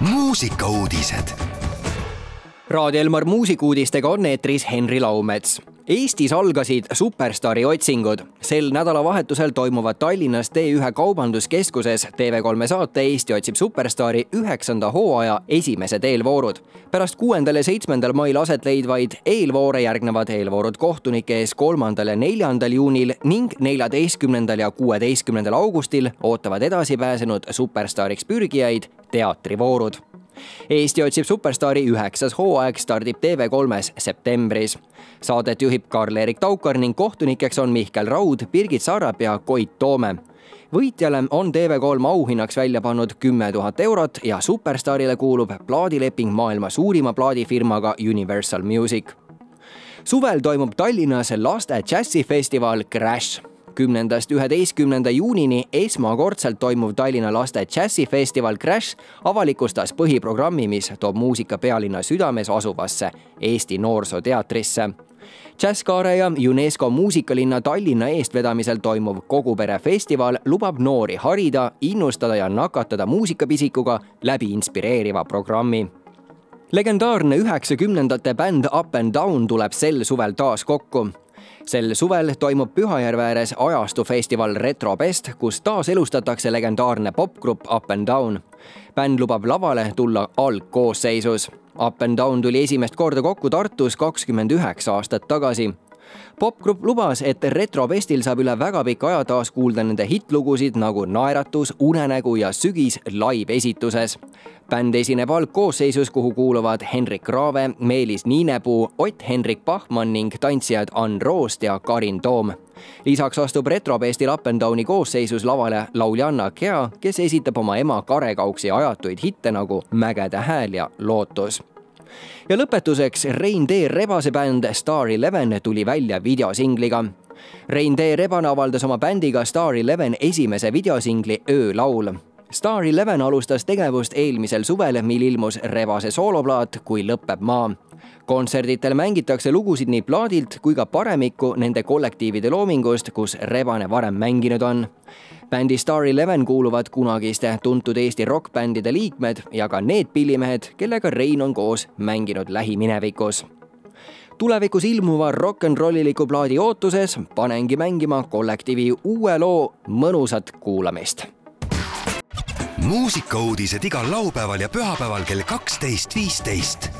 muusikauudised. Raadio Elmar muusikuudistega on eetris Henri Laumets. Eestis algasid superstaari otsingud. sel nädalavahetusel toimuvad Tallinnas T1 kaubanduskeskuses TV3 saate Eesti otsib superstaari üheksanda hooaja esimesed eelvoorud. pärast kuuendal ja seitsmendal mail aset leidvaid eelvoore järgnevad eelvoorud kohtunike ees kolmandal ja neljandal juunil ning neljateistkümnendal ja kuueteistkümnendal augustil ootavad edasipääsenud superstaariks pürgijaid teatrivoorud Eesti otsib superstaari üheksas hooaeg stardib TV3-s septembris. Saadet juhib Karl-Erik Taukar ning kohtunikeks on Mihkel Raud, Birgit Sarap ja Koit Toome võitjale on TV3 auhinnaks välja pannud kümme tuhat eurot ja superstaarile kuulub plaadileping maailma suurima plaadifirmaga Universal Music. suvel toimub Tallinnas laste džässifestival Crash kümnendast üheteistkümnenda juunini esmakordselt toimuv Tallinna laste džässifestival Crash avalikustas põhiprogrammi, mis toob muusika pealinna südames asuvasse Eesti Noorsooteatrisse. Džässkaare ja UNESCO muusikalinna Tallinna eestvedamisel toimuv Kogupere festival lubab noori harida, innustada ja nakatada muusikapisikuga läbi inspireeriva programmi. Legendaarne üheksakümnendate bänd Up and Down tuleb sel suvel taas kokku sel suvel toimub Pühajärve ääres ajastufestival Retrobest, kus taaselustatakse legendaarne popgrupp Up and Down. bänd lubab lavale tulla algkoosseisus. Up and Down tuli esimest korda kokku Tartus kakskümmend üheksa aastat tagasi popgrupp lubas, et Retrofestil saab üle väga pika aja taas kuulda nende hittlugusid nagu Naeratus, Unenägu ja Sügis live-esituses. bänd esineb algkoosseisus, kuhu kuuluvad Henrik Raave, Meelis Niinepuu, Ott-Hendrik Pahman ning tantsijad Ann Roost ja Karin Toom. lisaks astub Retrofestil Up and Downi koosseisus lavale lauljanna Gea, kes esitab oma ema Kare Kauksi ajatuid hitte nagu Mägede hääl ja Lootus ja lõpetuseks Rein D Rebase bänd Star Eleven tuli välja videosingliga. Rein D Rebane avaldas oma bändiga Star Eleven esimese videosingli Öölaul. Star Eleven alustas tegevust eelmisel suvel, mil ilmus Rebase sooloplaat Kui lõpeb maa kontserditel mängitakse lugusid nii plaadilt kui ka paremikku nende kollektiivide loomingust, kus Rebane varem mänginud on. bändi Star Eleven kuuluvad kunagiste tuntud Eesti rokkbändide liikmed ja ka need pillimehed, kellega Rein on koos mänginud lähiminevikus tulevikus ilmuva rock n rolliliku plaadi ootuses panengi mängima kollektiivi uue loo Mõnusat kuulamist. Muusikauudised igal laupäeval ja pühapäeval kell kaksteist, viisteist